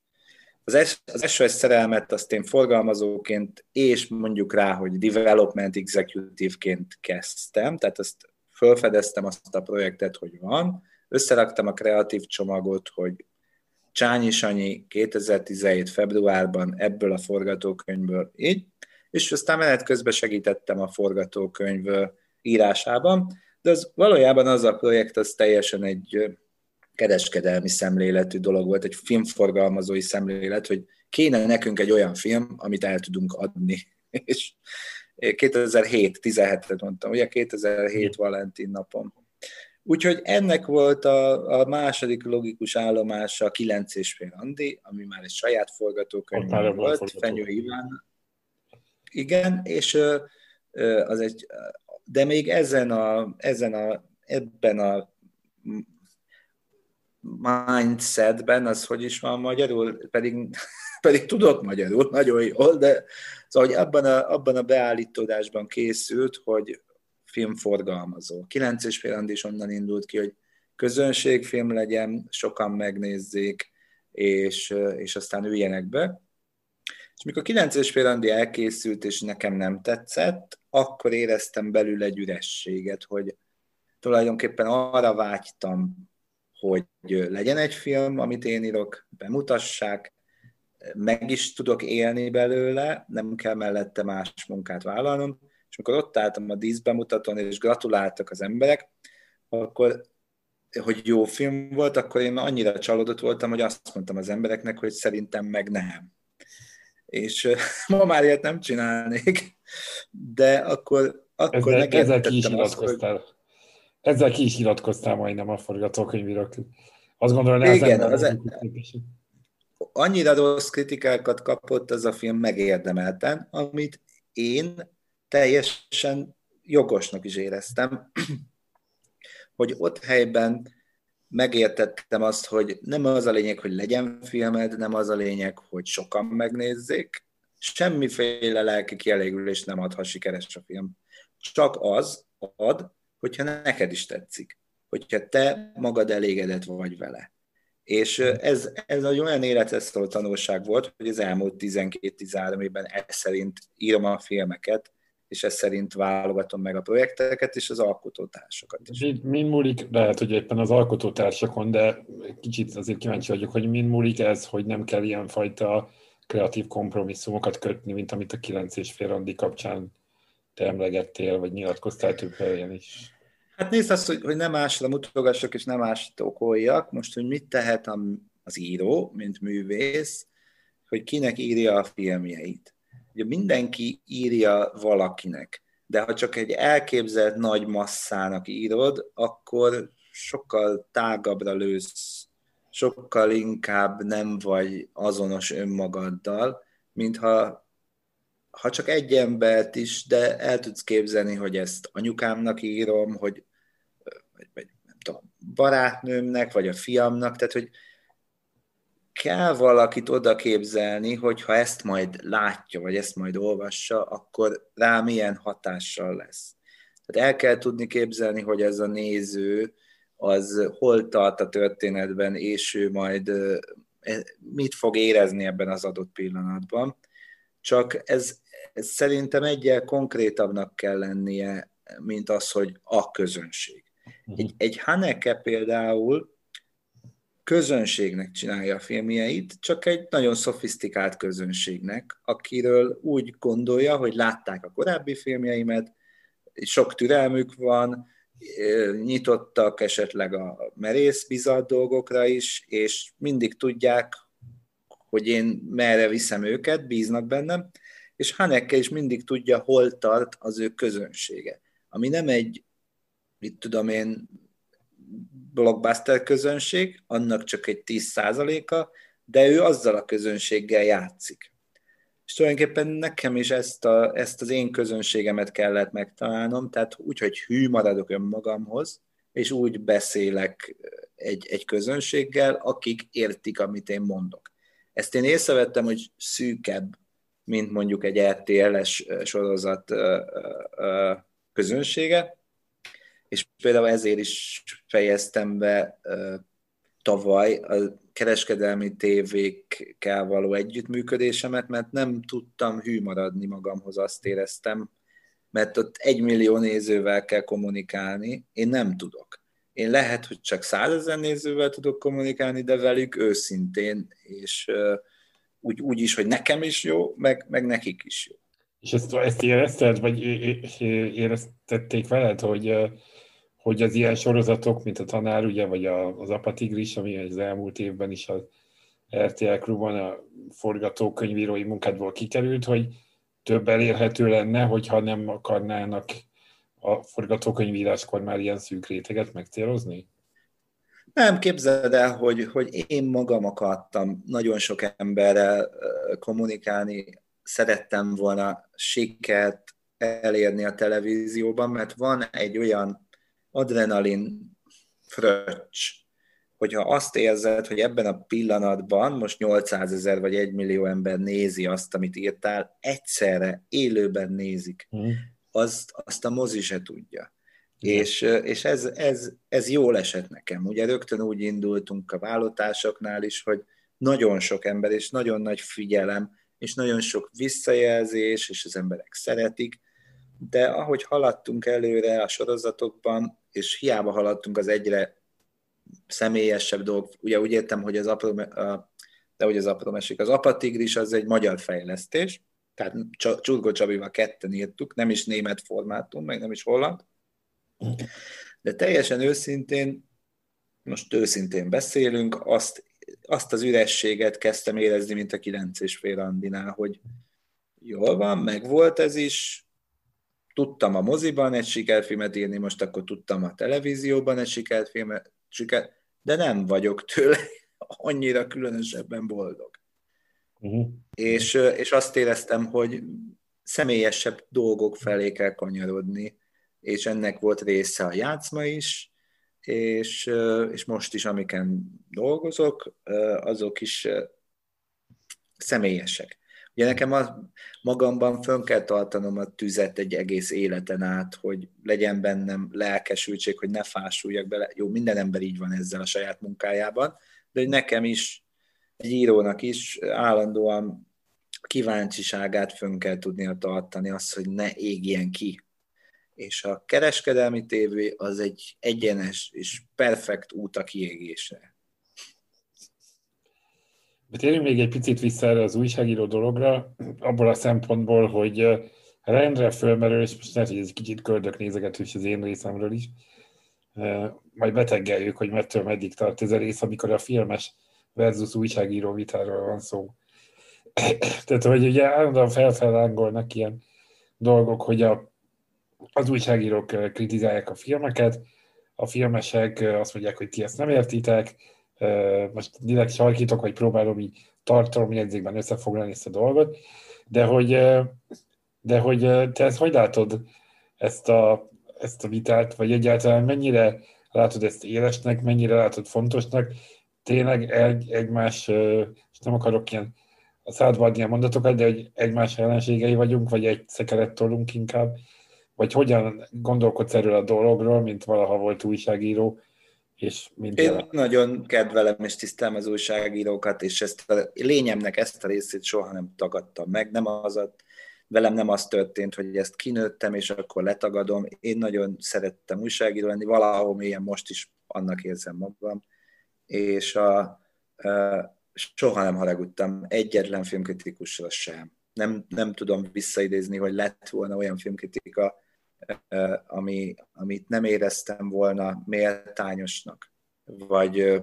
Az, az SOS szerelmet azt én forgalmazóként, és mondjuk rá, hogy development executive-ként kezdtem, tehát azt felfedeztem azt a projektet, hogy van, összeraktam a kreatív csomagot, hogy Csányi Sanyi 2017. februárban ebből a forgatókönyvből így, és aztán menet közben segítettem a forgatókönyv írásában, de az valójában az a projekt, az teljesen egy kereskedelmi szemléletű dolog volt, egy filmforgalmazói szemlélet, hogy kéne nekünk egy olyan film, amit el tudunk adni. [laughs] És, 2007, 17-et mondtam, ugye 2007 Valentin napon. Úgyhogy ennek volt a, a második logikus állomása a 9 és fél Andi, ami már egy saját forgatókönyv volt, Fenyő Iván. Igen, és az egy, de még ezen a, ezen a, ebben a mindsetben, az hogy is van magyarul, pedig, [laughs] pedig tudok magyarul nagyon jól, de szóval, hogy abban a, abban a beállítódásban készült, hogy filmforgalmazó. Kilenc és fél is onnan indult ki, hogy közönségfilm legyen, sokan megnézzék, és, és aztán üljenek be. És mikor 9 és fél elkészült, és nekem nem tetszett, akkor éreztem belül egy ürességet, hogy tulajdonképpen arra vágytam, hogy legyen egy film, amit én írok, bemutassák, meg is tudok élni belőle, nem kell mellette más munkát vállalnom, és amikor ott álltam a díszbemutatón, és gratuláltak az emberek, akkor hogy jó film volt, akkor én annyira csalódott voltam, hogy azt mondtam az embereknek, hogy szerintem meg nem. És [laughs] ma már ilyet nem csinálnék, de akkor, akkor ezzel, ezzel ki is nyilatkoztál. Hogy... Ezzel ki is nyilatkoztál majdnem a forgatókönyvírok. Azt gondolom, hogy Igen, az e... annyira rossz kritikákat kapott ez a film megérdemelten, amit én teljesen jogosnak is éreztem, [clears throat] hogy ott helyben megértettem azt, hogy nem az a lényeg, hogy legyen filmed, nem az a lényeg, hogy sokan megnézzék, semmiféle lelki kielégülés nem ad, ha sikeres a film. Csak az ad, hogyha neked is tetszik, hogyha te magad elégedett vagy vele. És ez, ez egy olyan életesztől tanulság volt, hogy az elmúlt 12-13 évben ez szerint írom a filmeket, és ez szerint válogatom meg a projekteket és az alkotótársakat is. Mind, mind múlik, lehet, hogy éppen az alkotótársakon, de kicsit azért kíváncsi vagyok, hogy mind múlik ez, hogy nem kell ilyenfajta kreatív kompromisszumokat kötni, mint amit a 9 és fél randi kapcsán te emlegettél, vagy nyilatkoztál több helyen is. Hát nézd azt, hogy, hogy nem másra mutogassak, és nem másra okoljak. Most, hogy mit tehet az író, mint művész, hogy kinek írja a filmjeit Ugye mindenki írja valakinek, de ha csak egy elképzelt nagy masszának írod, akkor sokkal tágabbra lősz, sokkal inkább nem vagy azonos önmagaddal, mintha ha csak egy embert is, de el tudsz képzelni, hogy ezt anyukámnak írom, hogy vagy, vagy nem tudom, barátnőmnek, vagy a fiamnak, tehát hogy kell valakit oda képzelni, hogy ha ezt majd látja, vagy ezt majd olvassa, akkor rá milyen hatással lesz. Tehát el kell tudni képzelni, hogy ez a néző az hol tart a történetben, és ő majd e, mit fog érezni ebben az adott pillanatban. Csak ez szerintem egyel konkrétabbnak kell lennie, mint az, hogy a közönség. Mhm. Egy, egy Haneke például közönségnek csinálja a filmjeit, csak egy nagyon szofisztikált közönségnek, akiről úgy gondolja, hogy látták a korábbi filmjeimet, sok türelmük van, nyitottak esetleg a merész bizalt dolgokra is, és mindig tudják, hogy én merre viszem őket, bíznak bennem, és Haneke is mindig tudja, hol tart az ő közönsége. Ami nem egy, mit tudom én, blockbuster közönség, annak csak egy 10%-a, de ő azzal a közönséggel játszik. És tulajdonképpen nekem is ezt, a, ezt az én közönségemet kellett megtalálnom, tehát úgy, hogy hű maradok önmagamhoz, és úgy beszélek egy, egy közönséggel, akik értik, amit én mondok. Ezt én észrevettem, hogy szűkebb, mint mondjuk egy RTL-es sorozat közönsége, és például ezért is fejeztem be tavaly a kereskedelmi tévékkel való együttműködésemet, mert nem tudtam hű maradni magamhoz, azt éreztem, mert ott egy millió nézővel kell kommunikálni, én nem tudok. Én lehet, hogy csak százezer nézővel tudok kommunikálni, de velük őszintén, és úgy, úgy is, hogy nekem is jó, meg, meg nekik is jó. És ezt, ezt érezted, vagy éreztették veled, hogy hogy az ilyen sorozatok, mint a Tanár, ugye, vagy az Apatigris, ami az elmúlt évben is az RTL klubban a forgatókönyvírói munkádból kikerült, hogy több elérhető lenne, hogyha nem akarnának a forgatókönyvíráskor már ilyen szűk réteget megcélozni? Nem, képzeld el, hogy, hogy én magam akartam nagyon sok emberrel kommunikálni, szerettem volna sikert elérni a televízióban, mert van egy olyan adrenalin fröccs, hogyha azt érzed, hogy ebben a pillanatban most 800 ezer vagy 1 millió ember nézi azt, amit írtál, egyszerre élőben nézik, mm. azt, azt a mozi se tudja. És, és ez, ez, ez jól esett nekem. Ugye rögtön úgy indultunk a vállotásoknál is, hogy nagyon sok ember, és nagyon nagy figyelem, és nagyon sok visszajelzés, és az emberek szeretik, de ahogy haladtunk előre a sorozatokban, és hiába haladtunk az egyre személyesebb dolog, ugye úgy értem, hogy az apró, de hogy az apró mesik, az apatigris az egy magyar fejlesztés, tehát Csurgó Csabival ketten írtuk, nem is német formátum, meg nem is holland, de teljesen őszintén, most őszintén beszélünk, azt, azt az ürességet kezdtem érezni, mint a kilenc és fél Andinál, hogy jól van, meg volt ez is, tudtam a moziban egy sikerfilmet írni, most akkor tudtam a televízióban egy sikerfilmet, siker, de nem vagyok tőle [laughs] annyira különösebben boldog. Uh-huh. És, és azt éreztem, hogy személyesebb dolgok felé kell kanyarodni, és ennek volt része a játszma is, és, és most is, amiken dolgozok, azok is személyesek. Ugye nekem a, magamban fönn kell tartanom a tüzet egy egész életen át, hogy legyen bennem lelkesültség, hogy ne fásuljak bele. Jó, minden ember így van ezzel a saját munkájában, de hogy nekem is, egy írónak is állandóan kíváncsiságát fönn kell tudnia tartani, az, hogy ne égjen ki és a kereskedelmi tévé az egy egyenes és perfekt út a kiégésre. Térjünk még egy picit vissza erre az újságíró dologra, abból a szempontból, hogy rendre fölmerül, és most lehet, hogy ez kicsit köldök nézegetős az én részemről is, majd beteggeljük, hogy mettől meddig tart ez a rész, amikor a filmes versus újságíró vitáról van szó. [coughs] Tehát, hogy ugye állandóan felfelángolnak ilyen dolgok, hogy a az újságírók kritizálják a filmeket, a filmesek azt mondják, hogy ti ezt nem értitek, most direkt sarkítok, vagy próbálom így tartalomjegyzékben összefoglalni ezt a dolgot, de hogy, de hogy te ezt hogy látod, ezt a, ezt a vitát, vagy egyáltalán mennyire látod ezt élesnek, mennyire látod fontosnak, tényleg egy, egymás, és nem akarok ilyen a szádba adni a mondatokat, de hogy egymás ellenségei vagyunk, vagy egy szekeret tolunk inkább, vagy hogyan gondolkodsz erről a dologról, mint valaha volt újságíró, és mint Én jelen. nagyon kedvelem és tisztelem az újságírókat, és ezt a lényemnek ezt a részét soha nem tagadtam meg. Nem az a, velem nem az történt, hogy ezt kinőttem, és akkor letagadom. Én nagyon szerettem újságíró lenni, valahol mélyen most is annak érzem magam, és a, a, soha nem haragudtam egyetlen filmkritikusra sem. Nem, nem tudom visszaidézni, hogy lett volna olyan filmkritika, ami, amit nem éreztem volna méltányosnak, vagy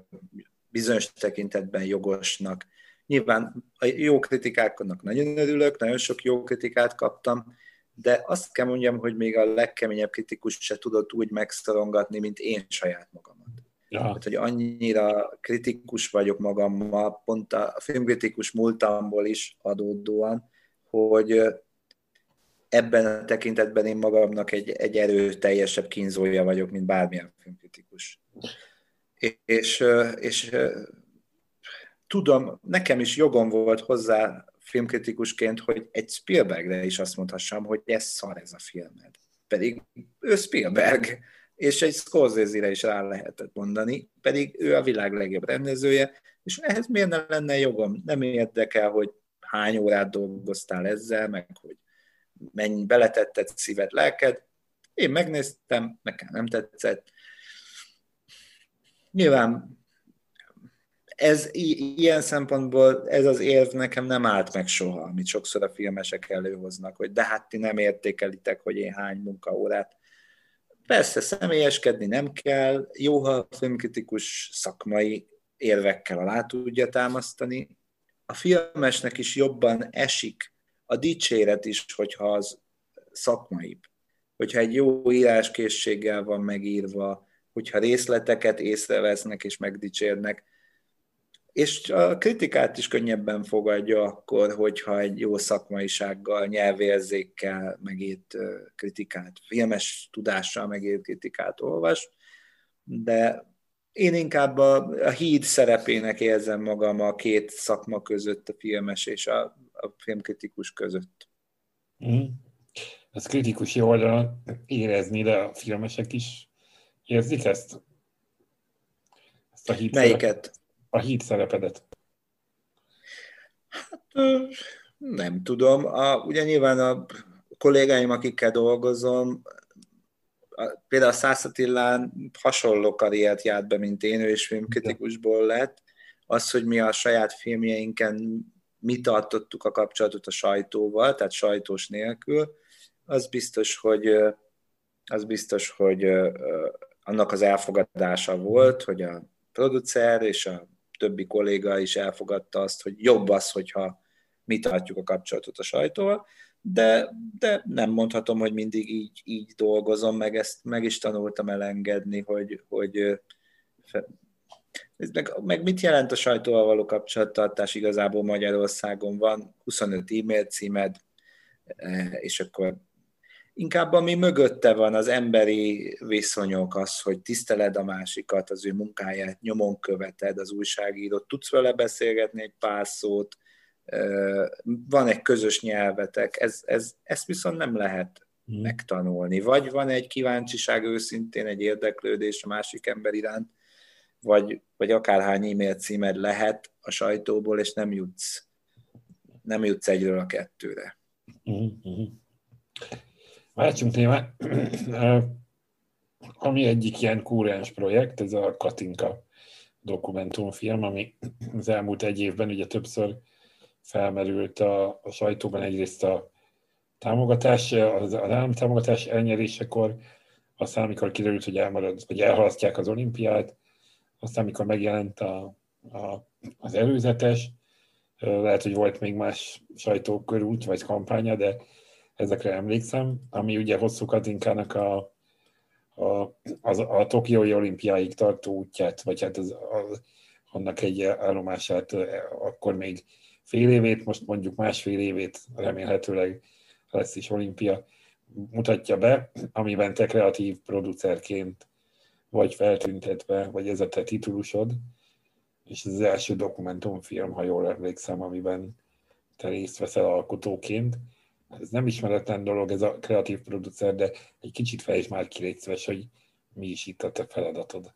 bizonyos tekintetben jogosnak. Nyilván a jó kritikáknak nagyon örülök, nagyon sok jó kritikát kaptam, de azt kell mondjam, hogy még a legkeményebb kritikus se tudott úgy megszorongatni, mint én saját magamat. Ja. Tehát, hogy annyira kritikus vagyok magammal, pont a filmkritikus múltamból is adódóan, hogy ebben a tekintetben én magamnak egy, egy erőteljesebb kínzója vagyok, mint bármilyen filmkritikus. És, és, tudom, nekem is jogom volt hozzá filmkritikusként, hogy egy Spielbergre is azt mondhassam, hogy ez szar ez a filmed. Pedig ő Spielberg, és egy Scorsese-re is rá lehetett mondani, pedig ő a világ legjobb rendezője, és ehhez miért nem lenne jogom? Nem érdekel, hogy hány órát dolgoztál ezzel, meg hogy mennyi beletetted szíved, lelked. Én megnéztem, nekem nem tetszett. Nyilván ez ilyen szempontból ez az érv nekem nem állt meg soha, amit sokszor a filmesek előhoznak, hogy de hát ti nem értékelitek, hogy én hány munkaórát. Persze személyeskedni nem kell, jó, ha a filmkritikus szakmai érvekkel alá tudja támasztani. A filmesnek is jobban esik a dicséret is, hogyha az szakmaibb, hogyha egy jó íráskészséggel van megírva, hogyha részleteket észrevesznek és megdicsérnek, és a kritikát is könnyebben fogadja akkor, hogyha egy jó szakmaisággal, nyelvérzékkel megírt kritikát, filmes tudással megírt kritikát olvas, de én inkább a, a híd szerepének érzem magam a két szakma között, a filmes és a, a filmkritikus között. Mm. Ez kritikusi oldalon érezni, de a filmesek is érzik ezt? ezt a híd Melyiket? A híd szerepedet. Hát nem tudom. A, ugye nyilván a kollégáim, akikkel dolgozom, például a Szász Attilán hasonló karriert járt be, mint én, ő is filmkritikusból lett. Az, hogy mi a saját filmjeinken mi tartottuk a kapcsolatot a sajtóval, tehát sajtós nélkül, az biztos, hogy az biztos, hogy annak az elfogadása volt, hogy a producer és a többi kolléga is elfogadta azt, hogy jobb az, hogyha mi tartjuk a kapcsolatot a sajtóval, de, de nem mondhatom, hogy mindig így, így dolgozom, meg ezt meg is tanultam elengedni, hogy, hogy meg, meg mit jelent a sajtóval való kapcsolattartás igazából Magyarországon van, 25 e-mail címed, és akkor inkább ami mögötte van, az emberi viszonyok, az, hogy tiszteled a másikat, az ő munkáját nyomon követed, az újságírót, tudsz vele beszélgetni egy pár szót, van egy közös nyelvetek, ez, ez, ezt viszont nem lehet hmm. megtanulni. Vagy van egy kíváncsiság őszintén, egy érdeklődés a másik ember iránt, vagy, vagy akárhány e-mail címed lehet a sajtóból, és nem jutsz, nem jutsz egyről a kettőre. Mm-hmm. Váltsunk témát. [clears throat] Ami egyik ilyen kúrens projekt, ez a Katinka dokumentumfilm, ami az elmúlt egy évben ugye többször felmerült a, a sajtóban egyrészt a támogatás, az, az állam támogatás elnyerésekor, aztán amikor kiderült, hogy elmarad, vagy elhalasztják az olimpiát, aztán amikor megjelent a, a, az előzetes, lehet, hogy volt még más sajtókörút vagy kampánya, de ezekre emlékszem, ami ugye hosszú Katinkának a, a, az, a Tokiói olimpiáig tartó útját, vagy hát az, az, annak egy állomását akkor még fél évét, most mondjuk másfél évét remélhetőleg lesz is olimpia, mutatja be, amiben te kreatív producerként vagy feltüntetve, vagy ez a te titulusod, és ez az első dokumentumfilm, ha jól emlékszem, amiben te részt veszel alkotóként ez nem ismeretlen dolog, ez a kreatív producer, de egy kicsit fejtsd már ki, hogy mi is itt a te feladatod.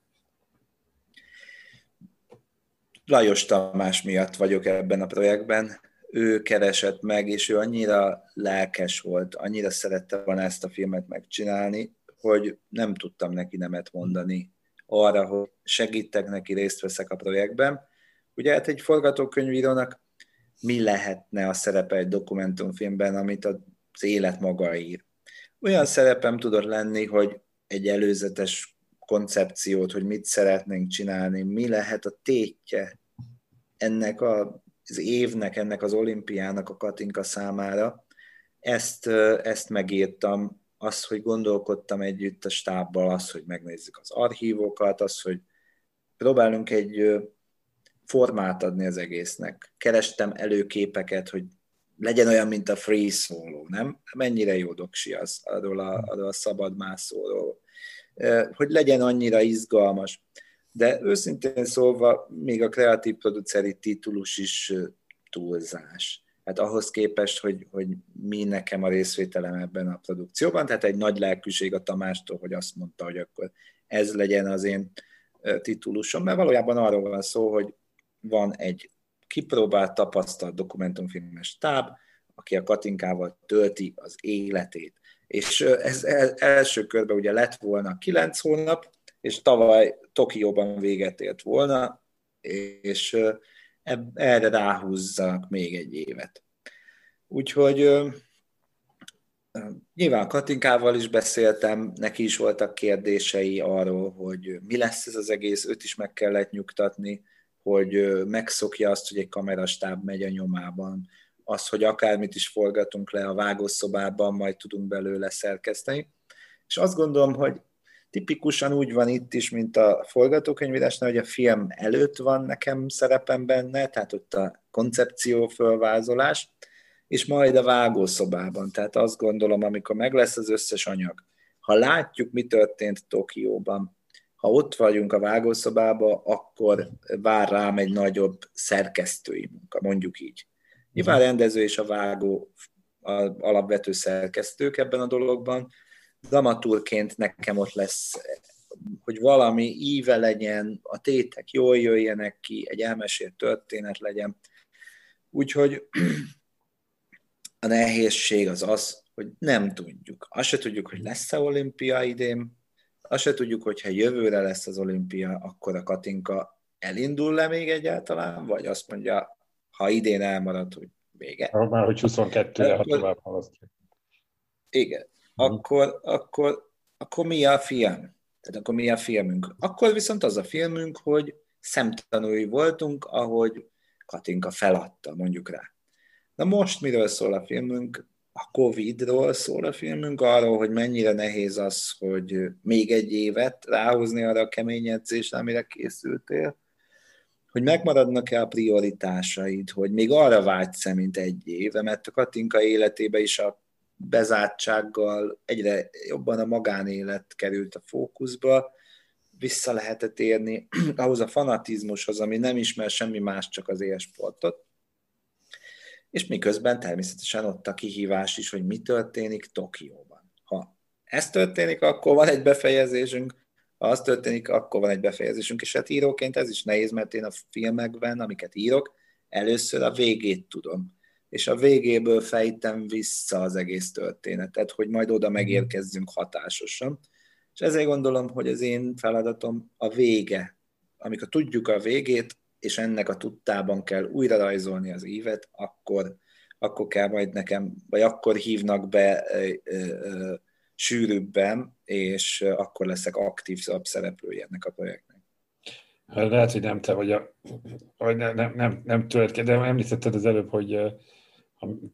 Lajos Tamás miatt vagyok ebben a projektben. Ő keresett meg, és ő annyira lelkes volt, annyira szerette volna ezt a filmet megcsinálni, hogy nem tudtam neki nemet mondani arra, hogy segítek neki, részt veszek a projektben. Ugye hát egy forgatókönyvírónak mi lehetne a szerepe egy dokumentumfilmben, amit az élet maga ír. Olyan szerepem tudott lenni, hogy egy előzetes koncepciót, hogy mit szeretnénk csinálni, mi lehet a tétje ennek a, az évnek, ennek az olimpiának a Katinka számára. Ezt, ezt megírtam, azt, hogy gondolkodtam együtt a stábbal, az, hogy megnézzük az archívokat, az, hogy próbálunk egy formát adni az egésznek. Kerestem előképeket, hogy legyen olyan, mint a free solo, nem? Mennyire jó doksi az arról a, arról a szabad mászóról. Hogy legyen annyira izgalmas. De őszintén szólva, még a kreatív produceri titulus is túlzás. Hát ahhoz képest, hogy, hogy mi nekem a részvételem ebben a produkcióban, tehát egy nagy lelkűség a Tamástól, hogy azt mondta, hogy akkor ez legyen az én titulusom, mert valójában arról van szó, hogy van egy kipróbált, tapasztalt dokumentumfilmes táb, aki a Katinkával tölti az életét. És ez első körben ugye lett volna kilenc hónap, és tavaly Tokióban véget ért volna, és erre ráhúzzanak még egy évet. Úgyhogy nyilván Katinkával is beszéltem, neki is voltak kérdései arról, hogy mi lesz ez az egész, őt is meg kellett nyugtatni, hogy megszokja azt, hogy egy kamerastáb megy a nyomában, az, hogy akármit is forgatunk le a vágószobában, majd tudunk belőle szerkeszteni. És azt gondolom, hogy tipikusan úgy van itt is, mint a forgatókönyvírásnál, hogy a film előtt van nekem szerepem benne, tehát ott a koncepció fölvázolás, és majd a vágószobában. Tehát azt gondolom, amikor meg lesz az összes anyag, ha látjuk, mi történt Tokióban, ha ott vagyunk a vágószobában, akkor vár rám egy nagyobb szerkesztői munka, mondjuk így. Nyilván rendező és a vágó a alapvető szerkesztők ebben a dologban, dramaturként nekem ott lesz, hogy valami íve legyen, a tétek jól jöjjenek ki, egy elmesélt történet legyen. Úgyhogy [clears throat] a nehézség az az, hogy nem tudjuk. Azt se tudjuk, hogy lesz-e olimpia idén, azt se tudjuk, hogy ha jövőre lesz az olimpia, akkor a Katinka elindul le még egyáltalán, vagy azt mondja, ha idén elmarad, hogy vége. Már, hogy 22-re, ha tovább halasztja. Igen. Mhm. Akkor, akkor, akkor mi a film? Tehát akkor mi a filmünk? Akkor viszont az a filmünk, hogy szemtanúi voltunk, ahogy Katinka feladta, mondjuk rá. Na most miről szól a filmünk? A Covid-ról szól a filmünk, arról, hogy mennyire nehéz az, hogy még egy évet ráhozni arra a kemény edzésre, amire készültél, hogy megmaradnak-e a prioritásaid, hogy még arra vágysz mint egy éve, mert a Katinka életébe is a bezártsággal egyre jobban a magánélet került a fókuszba, vissza lehetett érni [clears throat] ahhoz a fanatizmushoz, ami nem ismer semmi más, csak az élsportot. És miközben természetesen ott a kihívás is, hogy mi történik Tokióban. Ha ez történik, akkor van egy befejezésünk, ha az történik, akkor van egy befejezésünk, és hát íróként ez is nehéz, mert én a filmekben, amiket írok, először a végét tudom és a végéből fejtem vissza az egész történetet, hogy majd oda megérkezzünk hatásosan. És ezért gondolom, hogy az én feladatom a vége. Amikor tudjuk a végét, és ennek a tudtában kell újra rajzolni az ívet, akkor, akkor kell majd nekem, vagy akkor hívnak be ö, ö, sűrűbben, és akkor leszek aktív szereplője ennek a projektnek. Lehet, hogy nem te vagy a, vagy nem, nem, nem, nem tőled, de említetted az előbb, hogy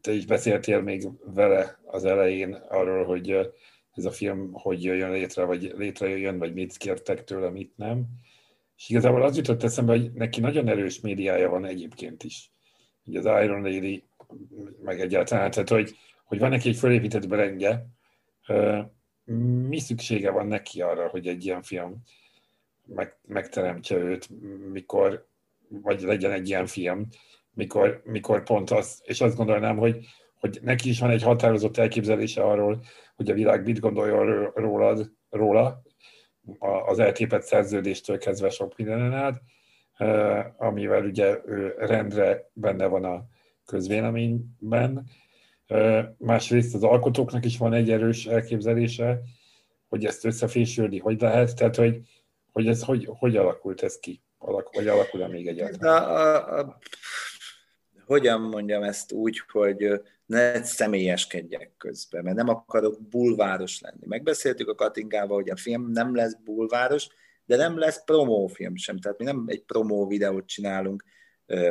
te is beszéltél még vele az elején arról, hogy ez a film hogy jöjjön létre, vagy létrejöjjön, vagy mit kértek tőle, mit nem. És igazából az jutott eszembe, hogy neki nagyon erős médiája van egyébként is. Ugye az Iron Lady, meg egyáltalán, tehát hogy, hogy van neki egy fölépített brendje, mi szüksége van neki arra, hogy egy ilyen film meg, megteremtse őt, mikor, vagy legyen egy ilyen film, mikor, mikor pont az, és azt gondolnám, hogy, hogy neki is van egy határozott elképzelése arról, hogy a világ mit gondolja rólad, róla, az elképett szerződéstől kezdve sok mindenen át, amivel ugye ő rendre benne van a közvéleményben. Másrészt az alkotóknak is van egy erős elképzelése, hogy ezt összefésülni hogy lehet, tehát hogy, hogy ez hogy, hogy alakult ez ki, Alak, vagy alakul-e még egyáltalán? Hogyan mondjam ezt úgy, hogy ne személyeskedjek közben, mert nem akarok bulváros lenni. Megbeszéltük a Katingával, hogy a film nem lesz bulváros, de nem lesz promófilm sem. Tehát mi nem egy promó videót csinálunk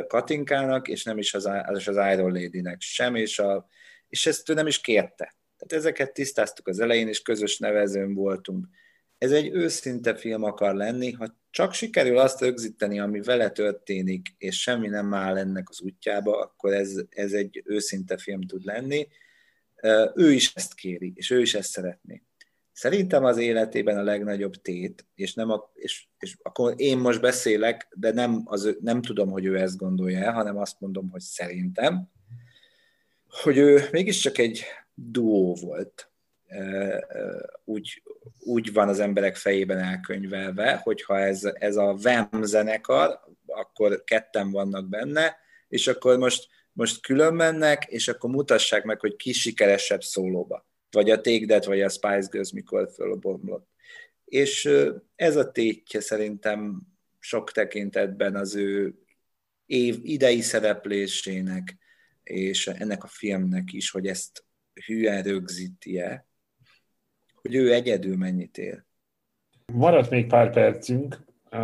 Katinkának, és nem is az, az, az Iron Lady-nek sem, és, a, és ezt ő nem is kérte. Tehát ezeket tisztáztuk az elején, és közös nevezőn voltunk. Ez egy őszinte film akar lenni, ha csak sikerül azt rögzíteni, ami vele történik, és semmi nem áll ennek az útjába, akkor ez, ez egy őszinte film tud lenni. Ő is ezt kéri, és ő is ezt szeretné. Szerintem az életében a legnagyobb tét, és, nem a, és, és akkor én most beszélek, de nem, az, nem tudom, hogy ő ezt gondolja hanem azt mondom, hogy szerintem, hogy ő mégiscsak egy duó volt úgy, úgy van az emberek fejében elkönyvelve, hogyha ez, ez a VEM zenekar, akkor ketten vannak benne, és akkor most, most külön mennek, és akkor mutassák meg, hogy ki sikeresebb szólóba. Vagy a Take That, vagy a Spice Girls, mikor fölbomlott. És ez a tétje szerintem sok tekintetben az ő év idei szereplésének, és ennek a filmnek is, hogy ezt hülyen rögzíti-e, hogy ő egyedül mennyit él. Maradt még pár percünk. A,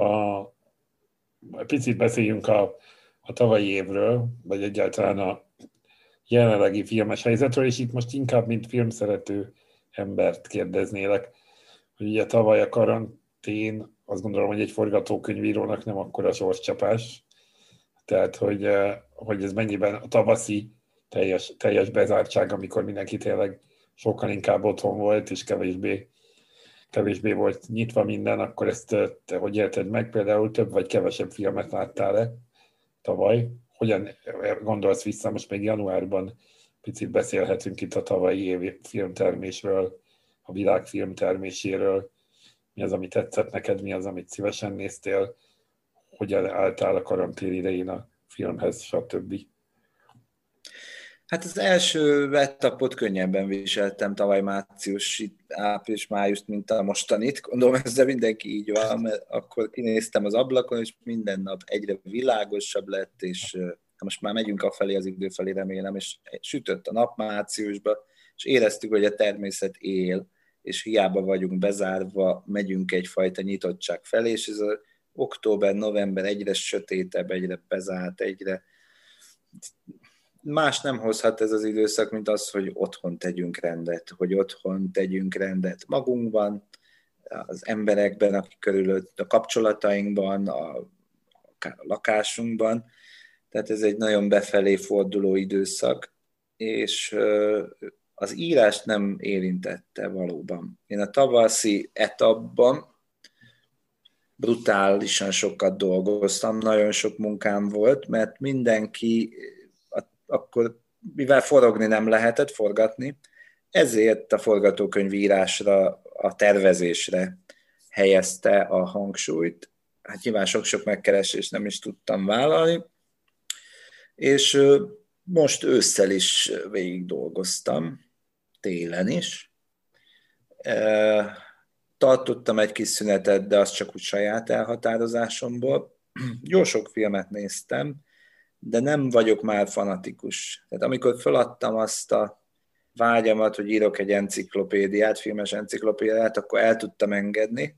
a, picit beszéljünk a, a tavalyi évről, vagy egyáltalán a jelenlegi filmes helyzetről, és itt most inkább, mint filmszerető embert kérdeznélek, hogy ugye tavaly a karantén, azt gondolom, hogy egy forgatókönyvírónak nem akkora sorscsapás, tehát, hogy, eh, hogy ez mennyiben a tavaszi teljes, teljes bezártság, amikor mindenki tényleg sokkal inkább otthon volt, és kevésbé, kevésbé volt nyitva minden, akkor ezt te hogy élted meg? Például több vagy kevesebb filmet láttál-e tavaly? Hogyan gondolsz vissza, most még januárban picit beszélhetünk itt a tavalyi évi filmtermésről, a világ filmterméséről, mi az, ami tetszett neked, mi az, amit szívesen néztél, hogyan álltál a karantén idején a filmhez, stb. Hát az első vettapot könnyebben viseltem tavaly március, április, május, mint a mostanit. Gondolom ezzel mindenki így van, mert akkor kinéztem az ablakon, és minden nap egyre világosabb lett, és most már megyünk a felé az idő felé, remélem, és sütött a nap márciusba, és éreztük, hogy a természet él, és hiába vagyunk bezárva, megyünk egyfajta nyitottság felé, és ez a október, november egyre sötétebb, egyre bezárt, egyre más nem hozhat ez az időszak, mint az, hogy otthon tegyünk rendet, hogy otthon tegyünk rendet magunkban, az emberekben, akik körülött, a kapcsolatainkban, a, akár a lakásunkban. Tehát ez egy nagyon befelé forduló időszak, és az írást nem érintette valóban. Én a tavaszi etapban brutálisan sokat dolgoztam, nagyon sok munkám volt, mert mindenki akkor, mivel forogni nem lehetett, forgatni, ezért a forgatókönyvírásra, a tervezésre helyezte a hangsúlyt. Hát nyilván sok-sok megkeresést nem is tudtam vállalni, és most ősszel is végig dolgoztam, télen is. Tartottam egy kis szünetet, de az csak úgy saját elhatározásomból. Jó sok filmet néztem, de nem vagyok már fanatikus. Tehát amikor feladtam azt a vágyamat, hogy írok egy enciklopédiát, filmes enciklopédiát, akkor el tudtam engedni.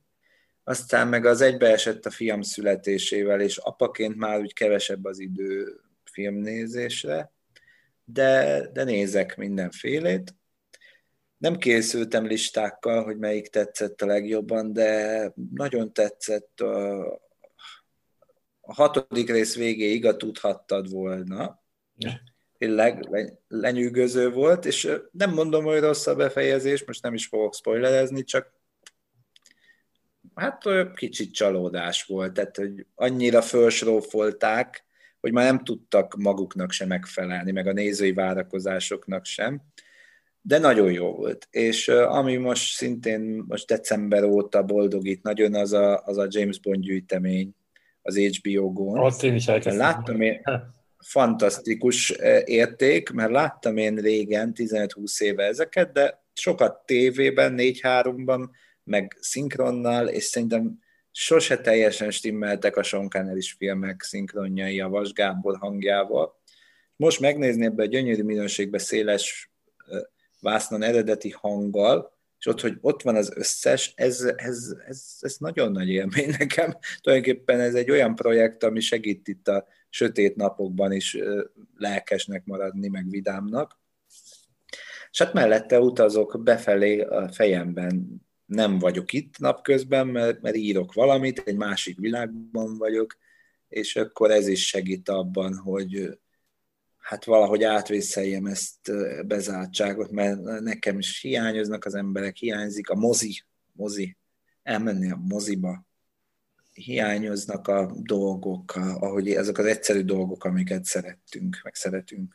Aztán meg az egybeesett a fiam születésével, és apaként már úgy kevesebb az idő filmnézésre, de, de nézek mindenfélét. Nem készültem listákkal, hogy melyik tetszett a legjobban, de nagyon tetszett a, a hatodik rész végéig a tudhattad volna. Tényleg lenyűgöző volt, és nem mondom, hogy rossz a befejezés, most nem is fogok spoilerezni, csak hát kicsit csalódás volt, tehát hogy annyira felsrófolták, hogy már nem tudtak maguknak sem megfelelni, meg a nézői várakozásoknak sem, de nagyon jó volt. És ami most szintén most december óta boldogít nagyon, az a, az a James Bond gyűjtemény, az HBO-gon. Azt én is elkezdtem. Láttam én, fantasztikus érték, mert láttam én régen, 15-20 éve ezeket, de sokat tévében, 4-3-ban, meg szinkronnal, és szerintem sose teljesen stimmeltek a Sean is filmek szinkronjai a Vas Gábor hangjával. Most megnézni ebbe a gyönyörű minőségbe széles vásznon eredeti hanggal, és ott, hogy ott van az összes, ez, ez, ez, ez nagyon nagy élmény [laughs] nekem. Tulajdonképpen ez egy olyan projekt, ami segít itt a sötét napokban is lelkesnek maradni, meg vidámnak. És hát mellette utazok befelé a fejemben. Nem vagyok itt napközben, mert, mert írok valamit, egy másik világban vagyok, és akkor ez is segít abban, hogy, hát valahogy átvészeljem ezt bezártságot, mert nekem is hiányoznak az emberek, hiányzik a mozi, mozi, elmenni a moziba, hiányoznak a dolgok, ahogy ezek az egyszerű dolgok, amiket szerettünk, meg szeretünk.